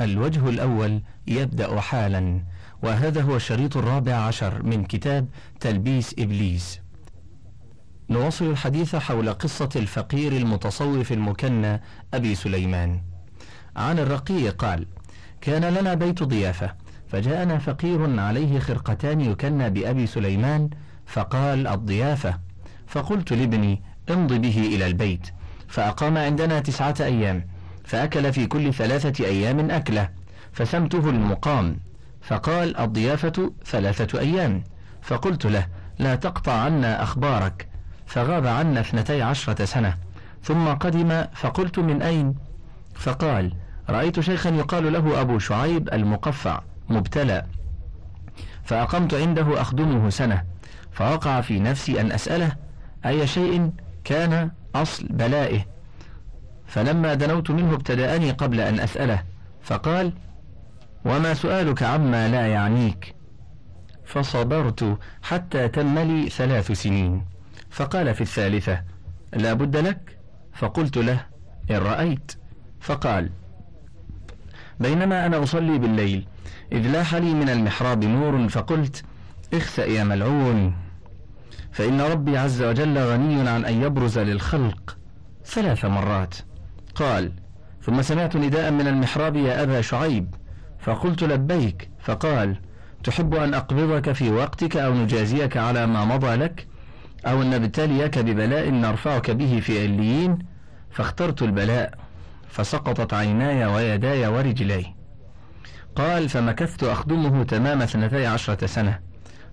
الوجه الأول يبدأ حالا وهذا هو الشريط الرابع عشر من كتاب تلبيس إبليس. نواصل الحديث حول قصة الفقير المتصوف المكنى أبي سليمان. عن الرقي قال كان لنا بيت ضيافة فجاءنا فقير عليه خرقتان يكنى بأبي سليمان فقال الضيافة؟ فقلت لابني امض به إلى البيت. فأقام عندنا تسعة أيام. فأكل في كل ثلاثة أيام أكلة فسمته المقام فقال الضيافة ثلاثة أيام فقلت له لا تقطع عنا أخبارك فغاب عنا اثنتي عشرة سنة ثم قدم فقلت من أين؟ فقال رأيت شيخا يقال له أبو شعيب المقفع مبتلى فأقمت عنده أخدمه سنة فوقع في نفسي أن أسأله أي شيء كان أصل بلائه؟ فلما دنوت منه ابتدأني قبل أن أسأله فقال وما سؤالك عما لا يعنيك؟ فصبرت حتى تم لي ثلاث سنين. فقال في الثالثة لا بد لك؟ فقلت له إن رأيت. فقال بينما أنا أصلي بالليل إذ لاح لي من المحراب نور فقلت اخسأ يا ملعون. فإن ربي عز وجل غني عن أن يبرز للخلق ثلاث مرات. قال ثم سمعت نداء من المحراب يا أبا شعيب. فقلت لبيك فقال تحب أن أقبضك في وقتك أو نجازيك على ما مضى لك أو أن نبتليك ببلاء نرفعك به في عليين؟ فاخترت البلاء فسقطت عيناي ويداي ورجلاي قال فمكثت أخدمه تمام اثنتي عشرة سنة.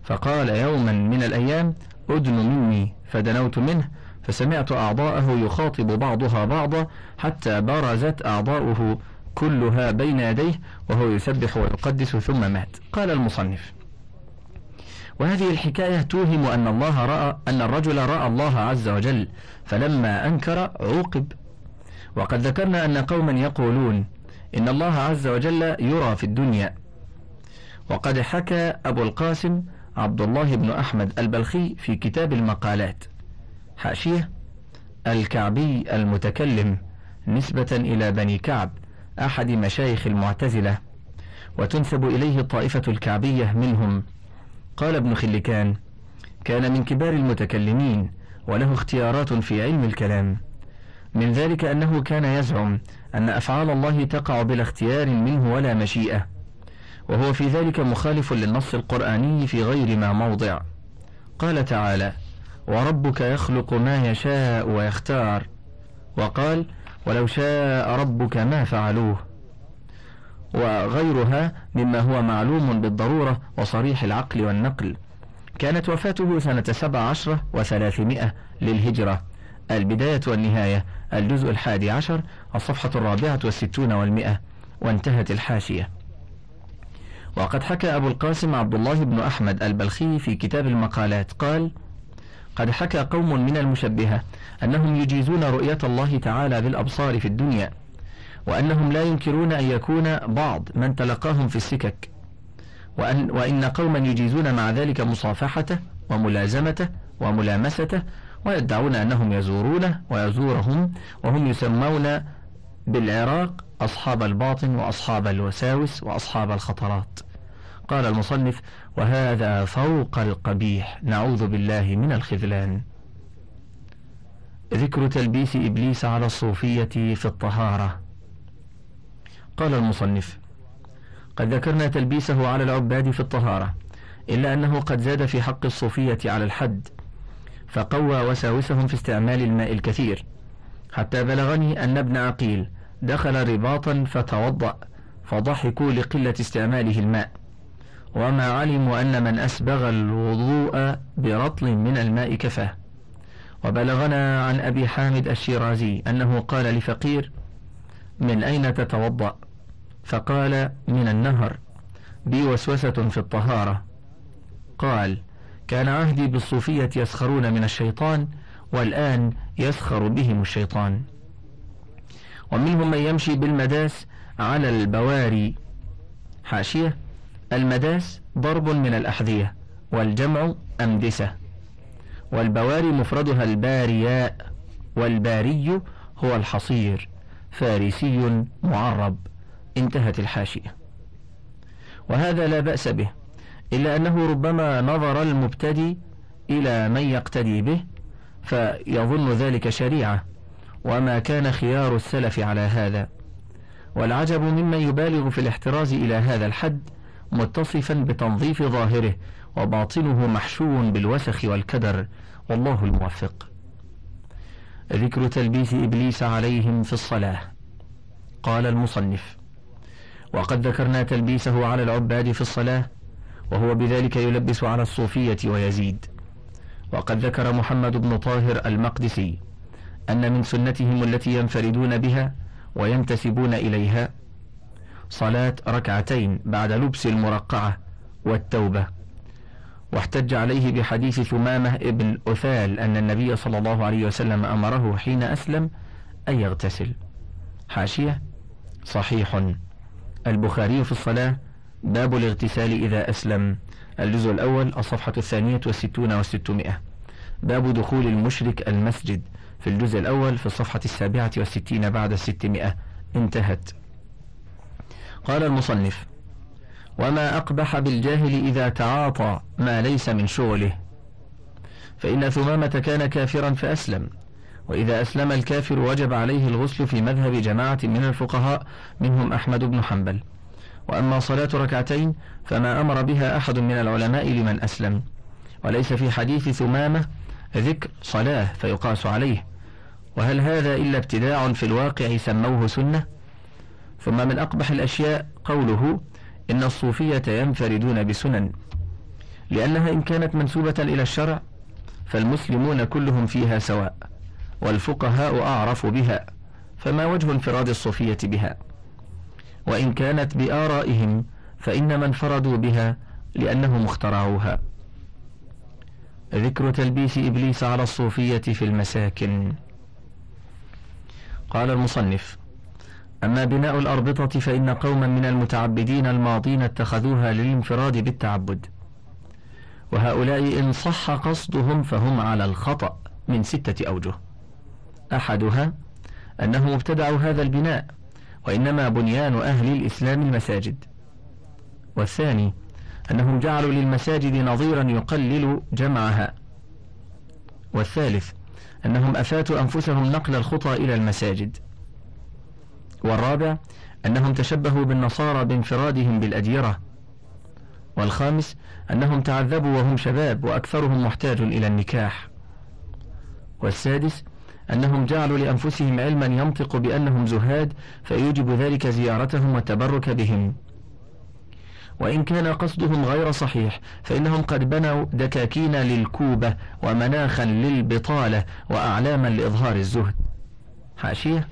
فقال يوما من الأيام أدن مني. فدنوت منه فسمعت أعضاءه يخاطب بعضها بعضا حتى برزت أعضاؤه كلها بين يديه وهو يسبح ويقدس ثم مات. قال المصنف. وهذه الحكاية توهم أن الله رأى أن الرجل رأى الله عز وجل فلما أنكر عوقب. وقد ذكرنا أن قوما يقولون إن الله عز وجل يرى في الدنيا. وقد حكى أبو القاسم عبد الله بن أحمد البلخي في كتاب المقالات. حاشية الكعبي المتكلم نسبة إلى بني كعب أحد مشايخ المعتزلة وتنسب إليه الطائفة الكعبية منهم. قال ابن خلكان كان من كبار المتكلمين وله اختيارات في علم الكلام. من ذلك أنه كان يزعم أن أفعال الله تقع بلا اختيار منه ولا مشيئة وهو في ذلك مخالف للنص القرآني في غير ما موضع. قال تعالى وربك يخلق ما يشاء ويختار. وقال ولو شاء ربك ما فعلوه وغيرها مما هو معلوم بالضرورة وصريح العقل والنقل. كانت وفاته سنة سبع عشرة وثلاثمائة للهجرة. البداية والنهاية. الجزء الحادي عشر الصفحة الرابعة والستون والمئة وانتهت الحاشية. وقد حكى أبو القاسم عبد الله بن أحمد البلخي في كتاب المقالات. قال قد حكى قوم من المشبهة أنهم يجيزون رؤية الله تعالى بالأبصار في الدنيا وأنهم لا ينكرون أن يكون بعض من تلقاهم في السكك وأن, وإن قوما يجيزون مع ذلك مصافحته وملازمته وملامسته ويدعون أنهم يزورونه ويزورهم وهم يسمون بالعراق أصحاب الباطن وأصحاب الوساوس وأصحاب الخطرات. قال المصنف وهذا فوق القبيح نعوذ بالله من الخذلان. ذكر تلبيس إبليس على الصوفية في الطهارة. قال المصنف قد ذكرنا تلبيسه على العباد في الطهارة إلا أنه قد زاد في حق الصوفية على الحد فقوى وساوسهم في استعمال الماء الكثير حتى بلغني أن ابن عقيل دخل رباطا فتوضأ فضحكوا لقلة استعماله الماء. وما علموا أن من أسبغ الوضوء برطل من الماء كفاه. وبلغنا عن أبي حامد الشيرازي أنه قال لفقير من أين تتوضأ؟ فقال من النهر بي وسوسة في الطهارة. قال كان عهدي بالصوفية يسخرون من الشيطان والآن يسخر بهم الشيطان. ومنهم من يمشي بالمداس على البواري. حاشية؟ المداس ضرب من الأحذية والجمع أمدسة والبواري مفردها البارياء والباري هو الحصير فارسي معرب انتهت الحاشية وهذا لا بأس به إلا أنه ربما نظر المبتدي إلى من يقتدي به فيظن ذلك شريعة وما كان خيار السلف على هذا والعجب ممن يبالغ في الاحتراز إلى هذا الحد متصفا بتنظيف ظاهره وباطنه محشو بالوسخ والكدر والله الموفق. ذكر تلبيس إبليس عليهم في الصلاة. قال المصنف وقد ذكرنا تلبيسه على العباد في الصلاة وهو بذلك يلبس على الصوفية ويزيد. وقد ذكر محمد بن طاهر المقدسي أن من سنتهم التي ينفردون بها وينتسبون إليها صلاة ركعتين بعد لبس المرقعة والتوبة. واحتج عليه بحديث ثمامة ابن أثال أن النبي صلى الله عليه وسلم أمره حين أسلم أن يغتسل. حاشية صحيح. البخاري في الصلاة باب الاغتسال إذا أسلم. الجزء الأول الصفحة الثانية والستون والستمائة. باب دخول المشرك المسجد. في الجزء الأول في الصفحة السابعة والستين بعد الستمائة. انتهت. قال المصنف وما أقبح بالجاهل إذا تعاطى ما ليس من شغله. فإن ثمامة كان كافرا فأسلم وإذا أسلم الكافر وجب عليه الغسل في مذهب جماعة من الفقهاء منهم أحمد بن حنبل. وأما صلاة ركعتين فما أمر بها أحد من العلماء لمن أسلم. وليس في حديث ثمامة ذكر صلاة فيقاس عليه. وهل هذا إلا ابتداع في الواقع سموه سنة؟ ثم من أقبح الأشياء قوله إن الصوفية ينفردون بسنن لأنها إن كانت منسوبة إلى الشرع فالمسلمون كلهم فيها سواء والفقهاء أعرف بها فما وجه انفراد الصوفية بها؟ وإن كانت بآرائهم فإنما انفردوا بها لأنهم اخترعوها. ذكر تلبيس إبليس على الصوفية في المساكن. قال المصنف أما بناء الأربطة فإن قوما من المتعبدين الماضين اتخذوها للانفراد بالتعبد. وهؤلاء إن صح قصدهم فهم على الخطأ من ستة أوجه. أحدها أنهم ابتدعوا هذا البناء وإنما بنيان أهل الإسلام المساجد. والثاني أنهم جعلوا للمساجد نظيرا يقلل جمعها. والثالث أنهم أفاتوا أنفسهم نقل الخطى إلى المساجد. والرابع أنهم تشبهوا بالنصارى بانفرادهم بالأديرة والخامس أنهم تعذبوا وهم شباب وأكثرهم محتاج إلى النكاح. والسادس أنهم جعلوا لأنفسهم علما ينطق بأنهم زهاد فيوجب ذلك زيارتهم والتبرك بهم. وإن كان قصدهم غير صحيح فإنهم قد بنوا دكاكين للكوبة ومناخا للبطالة وأعلاما لإظهار الزهد. حاشية.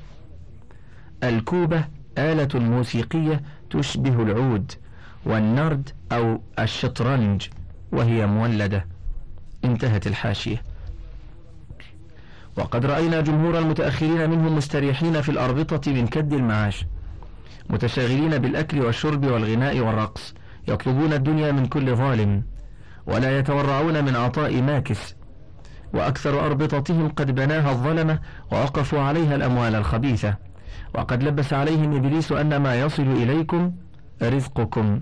الكوبة آلة موسيقية تشبه العود والنرد أو الشطرنج وهي مولدة. انتهت الحاشية. وقد رأينا جمهور المتأخرين منهم مستريحين في الأربطة من كد المعاش متشاغلين بالأكل والشرب والغناء والرقص يطلبون الدنيا من كل ظالم ولا يتورعون من عطاء ماكس. وأكثر أربطتهم قد بناها الظلمة ووقفوا عليها الأموال الخبيثة. وقد لبس عليهم إبليس أن ما يصل إليكم رزقكم.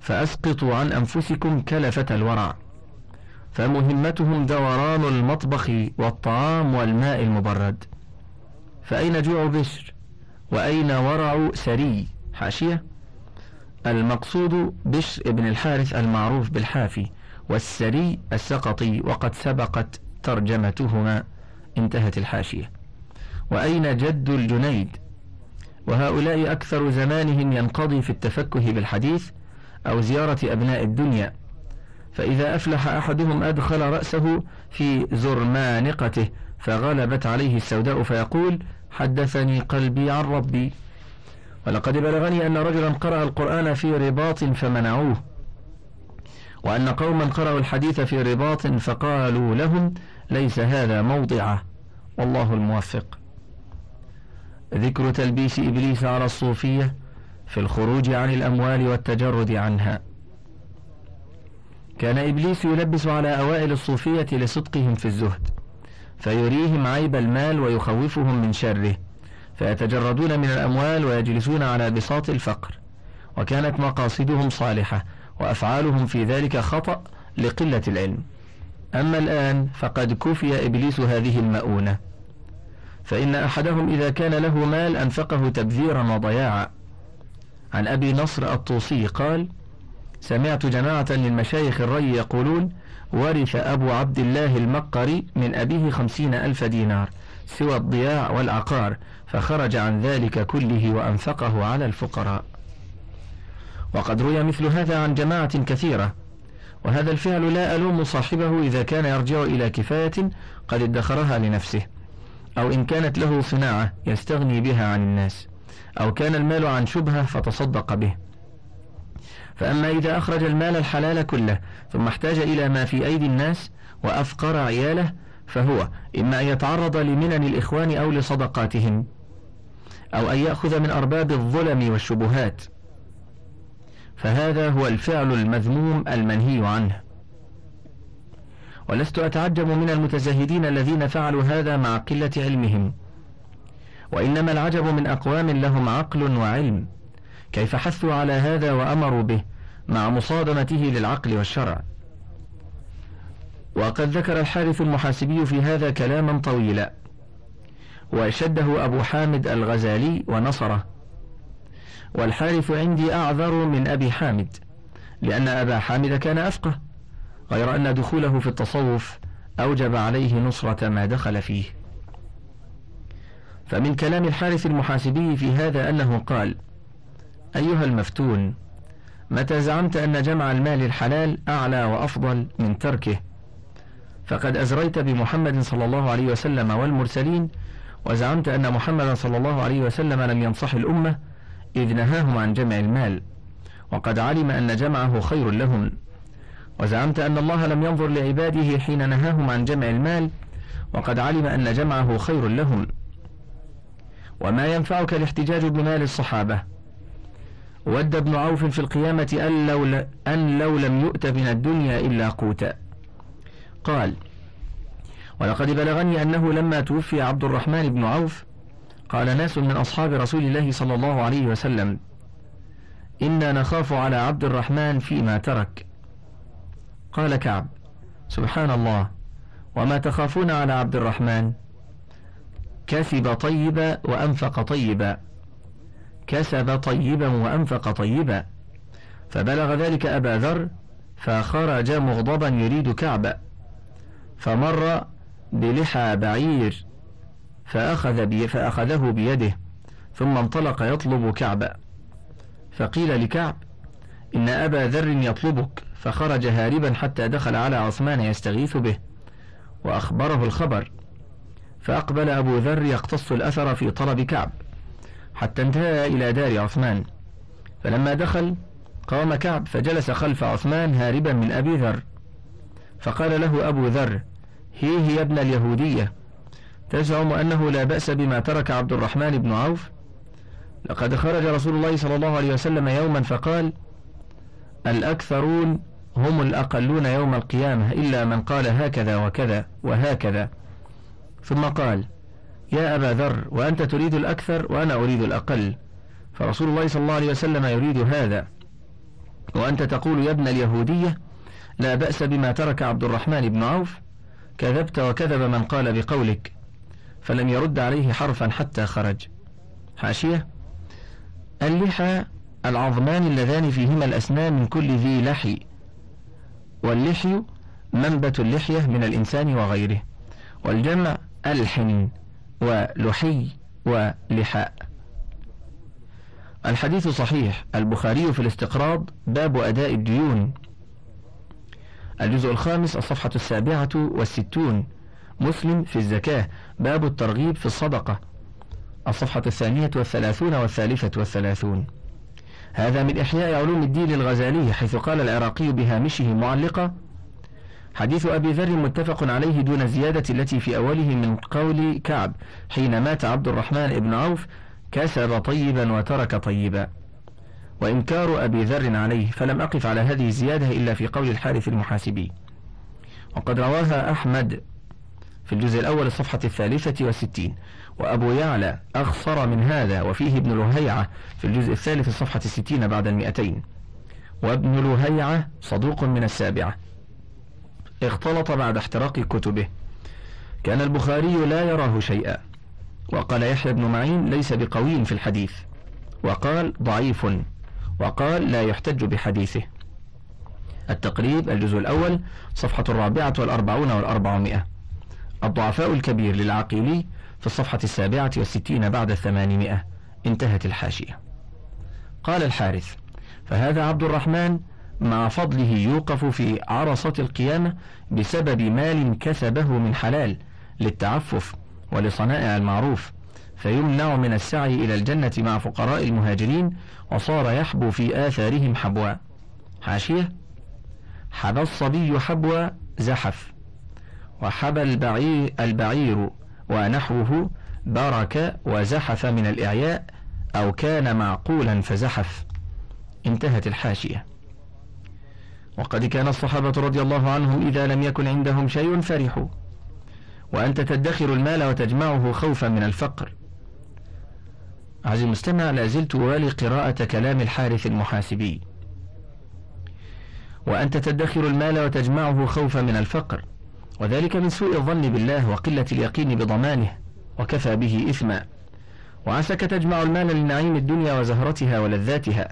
فأسقطوا عن أنفسكم كلفة الورع. فمهمتهم دوران المطبخ والطعام والماء المبرد. فأين جوع بشر؟ وأين ورع سري؟ حاشية. المقصود بشر ابن الحارث المعروف بالحافي والسري السقطي وقد سبقت ترجمتهما. انتهت الحاشية. وأين جد الجنيد؟ وهؤلاء أكثر زمانهم ينقضي في التفكه بالحديث أو زيارة أبناء الدنيا. فإذا أفلح أحدهم أدخل رأسه في زرمانقته فغلبت عليه السوداء فيقول حدثني قلبي عن ربي. ولقد بلغني أن رجلا قرأ القرآن في رباط فمنعوه وأن قوما قرأوا الحديث في رباط فقالوا لهم ليس هذا موضعه. والله الموفق. ذكر تلبيس إبليس على الصوفية في الخروج عن الأموال والتجرد عنها. كان إبليس يلبس على أوائل الصوفية لصدقهم في الزهد فيريهم عيب المال ويخوفهم من شره فيتجردون من الأموال ويجلسون على بساط الفقر وكانت مقاصدهم صالحة وأفعالهم في ذلك خطأ لقلة العلم. أما الآن فقد كفي إبليس هذه المؤونة. فإن أحدهم إذا كان له مال أنفقه تبذيرا وضياعا. عن أبي نصر الطوسي قال سمعت جماعة من مشايخ الري يقولون ورث أبو عبد الله المقري من أبيه خمسين ألف دينار سوى الضياع والعقار فخرج عن ذلك كله وأنفقه على الفقراء. وقد روي مثل هذا عن جماعة كثيرة. وهذا الفعل لا ألوم صاحبه إذا كان يرجع إلى كفاية قد ادخرها لنفسه. أو إن كانت له صناعة يستغني بها عن الناس أو كان المال عن شبهة فتصدق به. فأما إذا أخرج المال الحلال كله ثم احتاج إلى ما في أيدي الناس وأفقر عياله فهو إما أن يتعرض لمنن الإخوان أو لصدقاتهم أو أن يأخذ من أرباب الظلم والشبهات. فهذا هو الفعل المذموم المنهي عنه. ولست أتعجب من المتزهدين الذين فعلوا هذا مع قلة علمهم. وإنما العجب من أقوام لهم عقل وعلم. كيف حثوا على هذا وأمروا به مع مصادمته للعقل والشرع. وقد ذكر الحارث المحاسبي في هذا كلاما طويلا. وشده أبو حامد الغزالي ونصره. والحارث عندي أعذر من أبي حامد لأن أبا حامد كان أفقه. غير أن دخوله في التصوف أوجب عليه نصرة ما دخل فيه. فمن كلام الحارث المحاسبي في هذا أنه قال أيها المفتون متى زعمت أن جمع المال الحلال أعلى وأفضل من تركه؟ فقد أزريت بمحمد صلى الله عليه وسلم والمرسلين وزعمت أن محمد صلى الله عليه وسلم لم ينصح الأمة إذ نهاهم عن جمع المال وقد علم أن جمعه خير لهم. وزعمت أن الله لم ينظر لعباده حين نهاهم عن جمع المال وقد علم أن جمعه خير لهم. وما ينفعك الاحتجاج بمال الصحابة؟ ود ابن عوف في القيامة أن لو, أن لو لم يؤت من الدنيا إلا قوتا. قال ولقد بلغني أنه لما توفي عبد الرحمن بن عوف قال ناس من أصحاب رسول الله صلى الله عليه وسلم إنا نخاف على عبد الرحمن فيما ترك. قال كعب سبحان الله وما تخافون على عبد الرحمن؟ كسب طيبا وأنفق طيبا. كسب طيبا وأنفق طيبا. فبلغ ذلك أبا ذر فخرج مغضبا يريد كعبا فمر بلحى بعير فأخذ بي فأخذه بيده ثم انطلق يطلب كعبا فقيل لكعب إن أبا ذر يطلبك. فخرج هاربا حتى دخل على عثمان يستغيث به وأخبره الخبر فأقبل أبو ذر يقتص الأثر في طلب كعب حتى انتهى إلى دار عثمان. فلما دخل قام كعب فجلس خلف عثمان هاربا من أبي ذر فقال له أبو ذر هي هي ابن اليهودية تزعم أنه لا بأس بما ترك عبد الرحمن بن عوف؟ لقد خرج رسول الله صلى الله عليه وسلم يوما فقال الأكثرون هم الأقلون يوم القيامة إلا من قال هكذا وكذا وهكذا. ثم قال يا أبا ذر وأنت تريد الأكثر وأنا أريد الأقل. فرسول الله صلى الله عليه وسلم يريد هذا. وأنت تقول يا ابن اليهودية لا بأس بما ترك عبد الرحمن بن عوف. كذبت وكذب من قال بقولك. فلم يرد عليه حرفا حتى خرج. حاشية. اللحى العظمان اللذان فيهما الأسنان من كل ذي لحي. واللحي منبت اللحية من الإنسان وغيره. والجمع ألحن ولحي ولحاء. الحديث صحيح. البخاري في الاستقراض باب أداء الديون. الجزء الخامس الصفحة السابعة والستون. مسلم في الزكاة. باب الترغيب في الصدقة. الصفحة الثانية والثلاثون والثالثة والثلاثون. هذا من إحياء علوم الدين الغزالي حيث قال العراقي بهامشه معلقة حديث أبي ذر متفق عليه دون الزيادة التي في أوله من قول كعب حين مات عبد الرحمن بن عوف كسب طيبا وترك طيبا. وإنكار أبي ذر عليه فلم أقف على هذه الزيادة إلا في قول الحارث المحاسبي. وقد رواها أحمد في الجزء الأول الصفحة الثالثة والستين. وأبو يعلى أخصر من هذا وفيه ابن لهيعة في الجزء الثالث الصفحة الستين بعد المئتين. وابن لهيعة صدوق من السابعة. اختلط بعد احتراق كتبه. كان البخاري لا يراه شيئا. وقال يحيى بن معين ليس بقوي في الحديث. وقال ضعيف. وقال لا يحتج بحديثه. التقريب الجزء الأول صفحة الرابعة والأربعون والأربعمائة. الضعفاء الكبير للعقيلي في الصفحة السابعة والستين بعد الثمانمائة. انتهت الحاشية. قال الحارث فهذا عبد الرحمن مع فضله يوقف في عرصة القيامة بسبب مال كسبه من حلال للتعفف ولصنائع المعروف فيمنع من السعي إلى الجنة مع فقراء المهاجرين وصار يحبو في آثارهم حبوا حاشية حبى الصبي حبوا زحف. وحبى البعير, البعير ونحوه برك وزحف من الإعياء أو كان معقولا فزحف. انتهت الحاشية. وقد كان الصحابة رضي الله عنهم إذا لم يكن عندهم شيء فرحوا. وأنت تدخر المال وتجمعه خوفا من الفقر. عزيزي المستمع لازلت أوالي قراءة كلام الحارث المحاسبي. وأنت تدخر المال وتجمعه خوفا من الفقر. وذلك من سوء الظن بالله وقلة اليقين بضمانه وكفى به إثما. وعسك تجمع المال لنعيم الدنيا وزهرتها ولذاتها.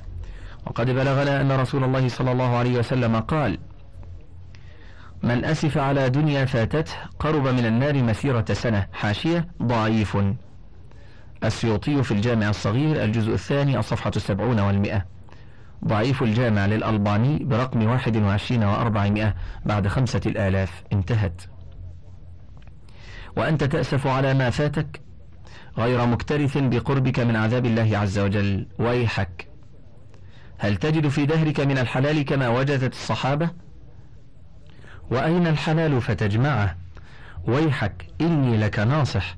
وقد بلغنا أن رسول الله صلى الله عليه وسلم قال من أسف على دنيا فاتته قرب من النار مسيرة سنة حاشية ضعيف. السيوطي في الجامع الصغير الجزء الثاني الصفحة السبعون والمئة. ضعيف الجامع للألباني برقم واحد وعشرين وأربعمائة بعد خمسة الآلاف. انتهت. وأنت تأسف على ما فاتك؟ غير مكترث بقربك من عذاب الله عز وجل. ويحك. هل تجد في دهرك من الحلال كما وجدت الصحابة؟ وأين الحلال فتجمعه؟ ويحك. إني لك ناصح.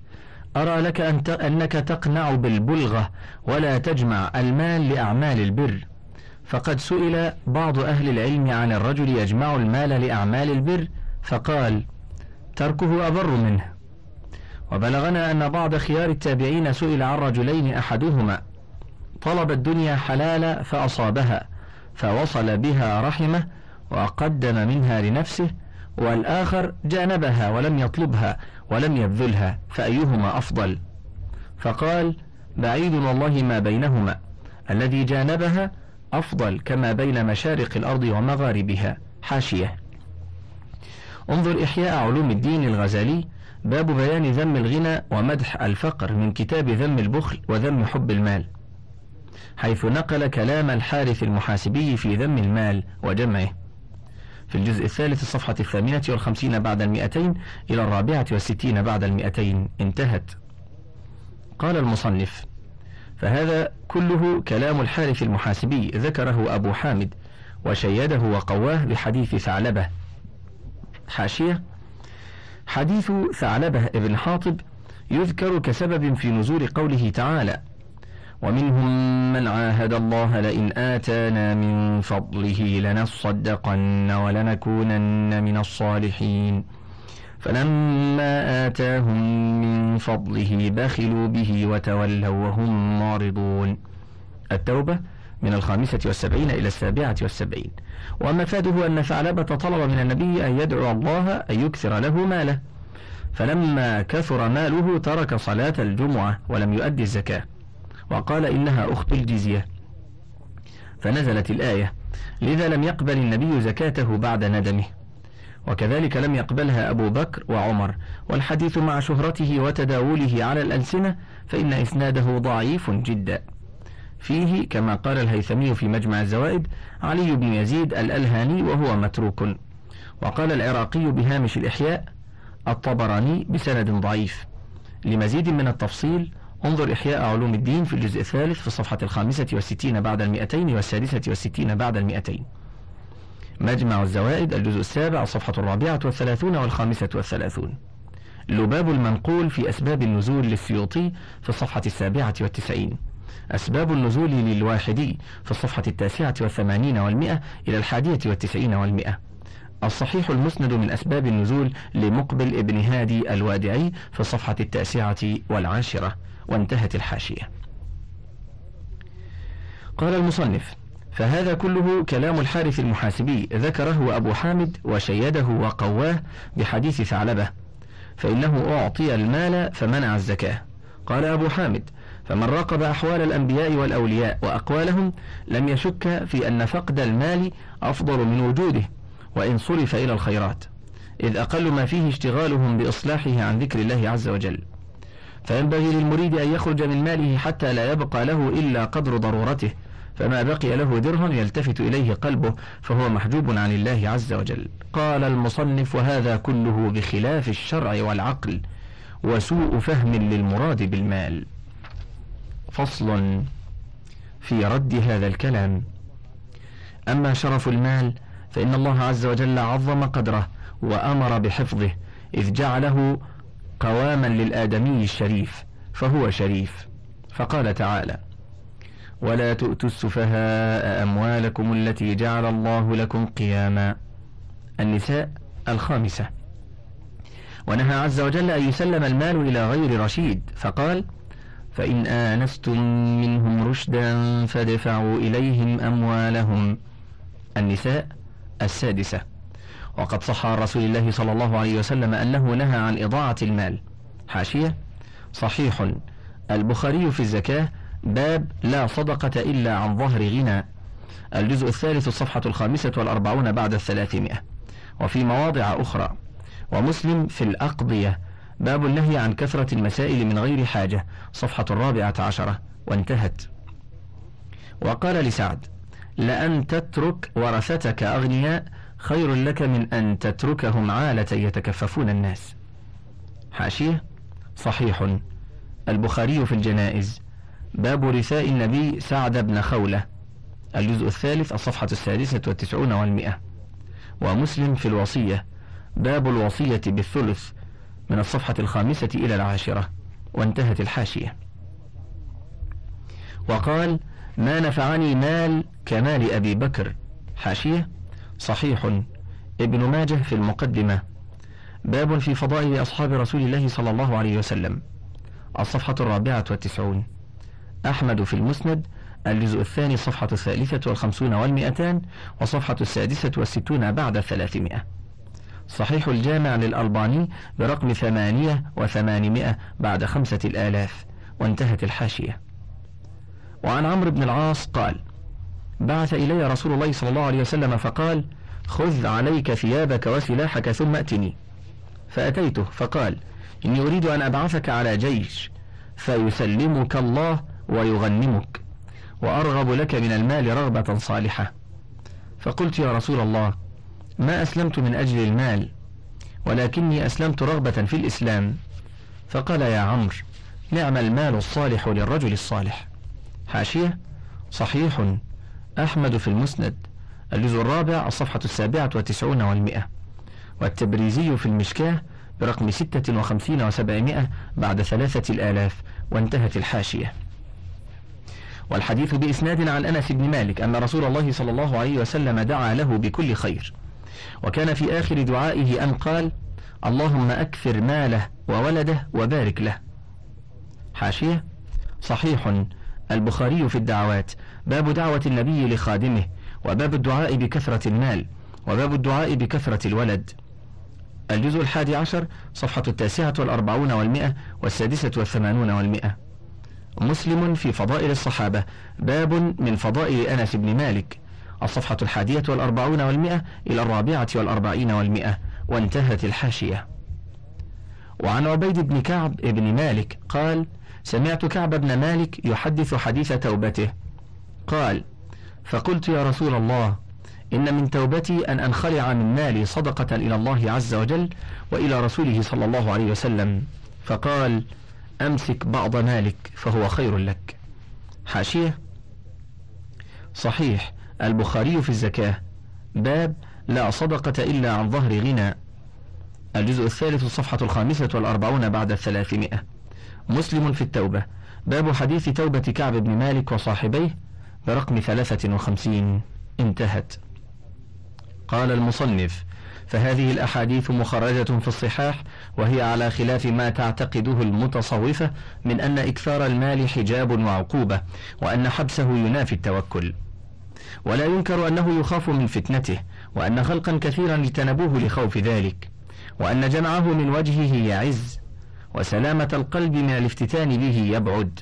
أرى لك أن أنك تقنع بالبلغة ولا تجمع المال لأعمال البر. فقد سئل بعض أهل العلم عن الرجل يجمع المال لأعمال البر فقال تركه أبر منه. وبلغنا أن بعض خيار التابعين سئل عن رجلين أحدهما طلب الدنيا حلال فأصابها فوصل بها رحمه وقدم منها لنفسه والآخر جانبها ولم يطلبها ولم يبذلها فأيهما أفضل؟ فقال بعيد والله ما بينهما الذي جانبها أفضل كما بين مشارق الأرض ومغاربها. حاشية. انظر إحياء علوم الدين الغزالي. باب بيان ذم الغنى ومدح الفقر من كتاب ذم البخل وذم حب المال. حيث نقل كلام الحارث المحاسبي في ذم المال وجمعه. في الجزء الثالث الصفحة الثامنة والخمسين بعد المئتين إلى الرابعة والستين بعد المئتين. انتهت. قال المصنف فهذا كله كلام الحارث المحاسبي ذكره أبو حامد وشيده وقواه بحديث ثعلبة. حاشية. حديث ثعلبة ابن حاطب يذكر كسبب في نزول قوله تعالى ومنهم من عاهد الله لئن آتانا من فضله لنصدقن ولنكونن من الصالحين فلما آتاهم من فضله بخلوا به وتولوا وهم معرضون. التوبة من الخامسة والسبعين إلى السابعة والسبعين. ومفاده أن ثعلبة طلب من النبي أن يدعو الله أن يكثر له ماله. فلما كثر ماله ترك صلاة الجمعة ولم يؤدي الزكاة. وقال إنها أخت الجزية. فنزلت الآية لذا لم يقبل النبي زكاته بعد ندمه. وكذلك لم يقبلها أبو بكر وعمر والحديث مع شهرته وتداوله على الألسنة فإن إسناده ضعيف جدا. فيه كما قال الهيثمي في مجمع الزوائد علي بن يزيد الألهاني وهو متروك. وقال العراقي بهامش الإحياء الطبراني بسند ضعيف. لمزيد من التفصيل انظر إحياء علوم الدين في الجزء الثالث في الصفحة الخامسة والستين بعد المئتين والسادسة والستين بعد المئتين. مجمع الزوائد الجزء السابع الصفحة الرابعة والثلاثون والخامسة والثلاثون. لباب المنقول في أسباب النزول للسيوطي في الصفحة السابعة والتسعين. أسباب النزول للواحدي في الصفحة التاسعة والثمانين والمئة إلى الحادية والتسعين والمئة. الصحيح المسند من أسباب النزول لمقبل ابن هادي الوادعي في الصفحة التاسعة والعاشرة. وانتهت الحاشية. قال المصنف فهذا كله كلام الحارث المحاسبي. ذكره أبو حامد وشيده وقواه بحديث ثعلبة. فإنه أعطي المال فمنع الزكاة. قال أبو حامد فمن راقب أحوال الأنبياء والأولياء وأقوالهم لم يشك في أن فقد المال أفضل من وجوده وإن صرف إلى الخيرات. إذ أقل ما فيه اشتغالهم بإصلاحه عن ذكر الله عز وجل. فينبغي للمريد أن يخرج من ماله حتى لا يبقى له إلا قدر ضرورته. فما بقي له درهم يلتفت إليه قلبه فهو محجوب عن الله عز وجل. قال المصنف وهذا كله بخلاف الشرع والعقل وسوء فهم للمراد بالمال. فصل في رد هذا الكلام. أما شرف المال فإن الله عز وجل عظم قدره وأمر بحفظه إذ جعله قواما للآدمي الشريف فهو شريف. فقال تعالى ولا تؤتوا السفهاء أموالكم التي جعل الله لكم قياما. النساء الخامسة. ونهى عز وجل أن يسلم المال إلى غير رشيد فقال فإن آنستم منهم رشدا فادفعوا إليهم أموالهم. النساء السادسة. وقد صح عن رسول الله صلى الله عليه وسلم أنه نهى عن إضاعة المال. حاشية صحيح. البخاري في الزكاة باب لا صدقة إلا عن ظهر غنى. الجزء الثالث الصفحة الخامسة والأربعون بعد الثلاثمائة. وفي مواضع أخرى. ومسلم في الأقضية. باب النهي عن كثرة المسائل من غير حاجة. صفحة الرابعة عشرة. وانتهت. وقال لسعد لأن تترك ورثتك أغنياء خير لك من أن تتركهم عالة يتكففون الناس. حاشية. صحيح. البخاري في الجنائز. باب رثاء النبي سعد بن خولة الجزء الثالث الصفحة السادسة والتسعون والمئة. ومسلم في الوصية باب الوصية بالثلث من الصفحة الخامسة إلى العاشرة وانتهت الحاشية. وقال ما نفعني مال كمال أبي بكر. حاشية صحيح ابن ماجه في المقدمة. باب في فضائل أصحاب رسول الله صلى الله عليه وسلم الصفحة الرابعة والتسعون. أحمد في المسند الجزء الثاني الصفحة الثالثة والخمسون والمئتان وصفحة السادسة والستون بعد الثلاثمائة صحيح الجامع للألباني برقم ثمانية وثمانمائة بعد خمسة الآلاف وانتهت الحاشية. وعن عمرو بن العاص قال بعث إلي رسول الله صلى الله عليه وسلم فقال خذ عليك ثيابك وسلاحك ثم أتني. فأتيته فقال إني أريد أن أبعثك على جيش فيسلمك الله ويغنمك وأرغب لك من المال رغبة صالحة. فقلت يا رسول الله ما أسلمت من أجل المال ولكني أسلمت رغبة في الإسلام. فقال يا عمرو نعم المال الصالح للرجل الصالح. حاشية صحيح أحمد في المسند الجزء الرابع الصفحة السابعة والتسعون والمئة. والتبريزي في المشكاة برقم ستة وخمسين وسبعمائة بعد ثلاثة الآلاف وانتهت الحاشية. والحديث بإسناد عن أنس بن مالك أن رسول الله صلى الله عليه وسلم دعا له بكل خير. وكان في آخر دعائه أن قال اللهم أكثر ماله وولده وبارك له. حاشية. صحيح. البخاري في الدعوات. باب دعوة النبي لخادمه وباب الدعاء بكثرة المال وباب الدعاء بكثرة الولد. الجزء الحادي عشر صفحة التاسعة والأربعون والمئة والسادسة والثمانون والمئة. مسلم في فضائل الصحابة. باب من فضائل أنس بن مالك. الصفحة الحادية والأربعون والمئة إلى الرابعة والأربعين والمئة. وانتهت الحاشية. وعن عبيد بن كعب بن مالك قال سمعت كعب بن مالك يحدث حديث توبته. قال فقلت يا رسول الله إن من توبتي أن أنخلع من مالي صدقة إلى الله عز وجل وإلى رسوله صلى الله عليه وسلم. فقال أمسك بعض مالك فهو خير لك. حاشية. صحيح البخاري في الزكاة. باب لا صدقة إلا عن ظهر غنى. الجزء الثالث الصفحة الخامسة والأربعون بعد الثلاثمائة. مسلم في التوبة. باب حديث توبة كعب بن مالك وصاحبيه برقم ثلاثة وخمسين. انتهت. قال المصنف فهذه الأحاديث مخرجة في الصحاح وهي على خلاف ما تعتقده المتصوفة من أن إكثار المال حجاب وعقوبة وأن حبسه ينافي التوكل. ولا ينكر أنه يخاف من فتنته وأن خلقا كثيرا اجتنبوه لخوف ذلك وأن جمعه من وجهه يعز وسلامة القلب من الافتتان به يبعد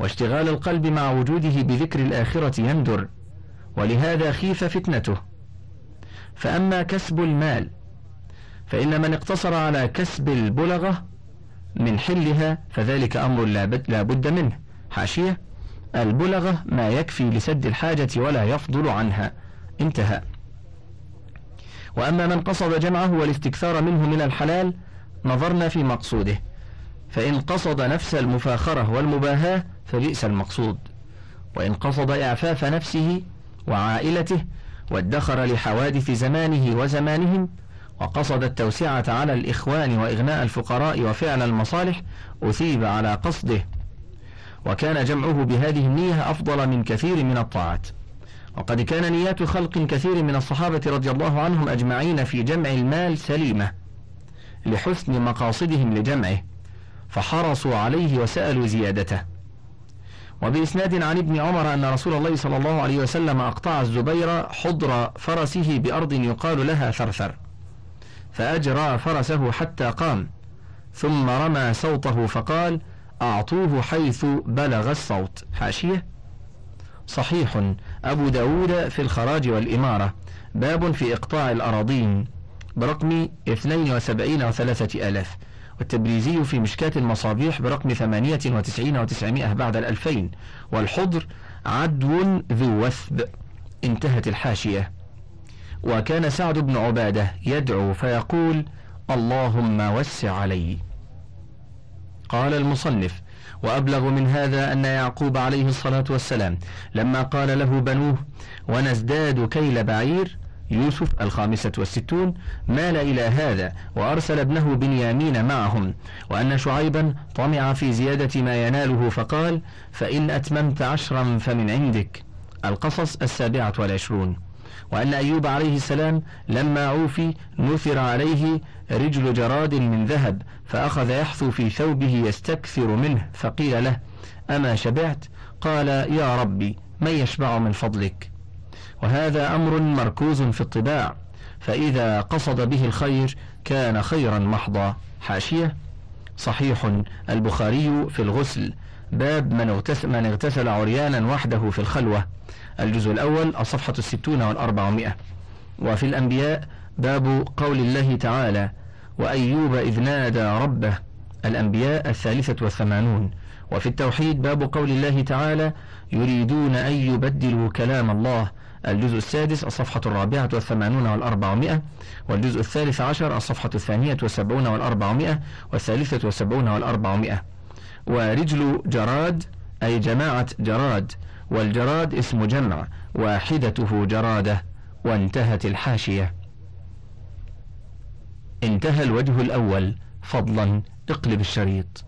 واشتغال القلب مع وجوده بذكر الآخرة يندر ولهذا خيف فتنته. فأما كسب المال فإن من اقتصر على كسب البلغة من حلها فذلك أمر لا بد منه. حاشية البلغة ما يكفي لسد الحاجة ولا يفضل عنها. انتهى. وأما من قصد جمعه والاستكثار منه من الحلال نظرنا في مقصوده. فإن قصد نفس المفاخرة والمباهاة فبئس المقصود. وإن قصد إعفاف نفسه وعائلته وادخر لحوادث زمانه وزمانهم وقصد التوسعة على الإخوان وإغناء الفقراء وفعل المصالح أثيب على قصده. وكان جمعه بهذه النية أفضل من كثير من الطاعات. وقد كان نيات خلق كثير من الصحابة رضي الله عنهم أجمعين في جمع المال سليمة لحسن مقاصدهم لجمعه فحرصوا عليه وسألوا زيادته. وبإسناد عن ابن عمر أن رسول الله صلى الله عليه وسلم أقطع الزبير حضر فرسه بأرض يقال لها ثرثر فأجرى فرسه حتى قام ثم رمى صوته فقال أعطوه حيث بلغ الصوت حاشية؟ صحيح. أبو داود في الخراج والإمارة. باب في إقطاع الأراضين برقم 72 وثلاثة ألاف والتبريزي في مشكاة المصابيح برقم 98 و900 بعد الألفين والحضر عدو ذو وثب انتهت الحاشية. وكان سعد بن عبادة يدعو فيقول اللهم وسع علي. قال المصنف وأبلغ من هذا أن يعقوب عليه الصلاة والسلام لما قال له بنوه ونزداد كيل بعير يوسف الخامسة والستون مال إلى هذا وأرسل ابنه بنيامين معهم. وأن شعيبا طمع في زيادة ما يناله فقال فإن أتممت عشرا فمن عندك. القصص السابعة والعشرون. وأن أيوب عليه السلام لما عوفي نثر عليه رجل جراد من ذهب فأخذ يحثو في ثوبه يستكثر منه فقيل له أما شبعت؟ قال يا ربي من يشبع من فضلك؟ وهذا أمر مركوز في الطباع فإذا قصد به الخير كان خيرا محضا. حاشية صحيح البخاري في الغسل. باب من اغتسل, عريانا وحده في الخلوة. الجزء الأول الصفحة الستون والأربعمائة. وفي الأنبياء باب قول الله تعالى وأيوب إذ نادى ربه. الأنبياء الثالثة والثمانون. وفي التوحيد باب قول الله تعالى يريدون أن يبدلوا كلام الله. الجزء السادس الصفحة الرابعة والثمانون والأربعمائة والجزء الثالث عشر الصفحة الثانية والسبعون والأربعمائة والثالثة والسبعون والأربعمائة. ورجل جراد أي جماعة جراد والجراد اسم جمع واحدته جرادة وانتهت الحاشية. انتهى الوجه الأول فضلا اقلب الشريط.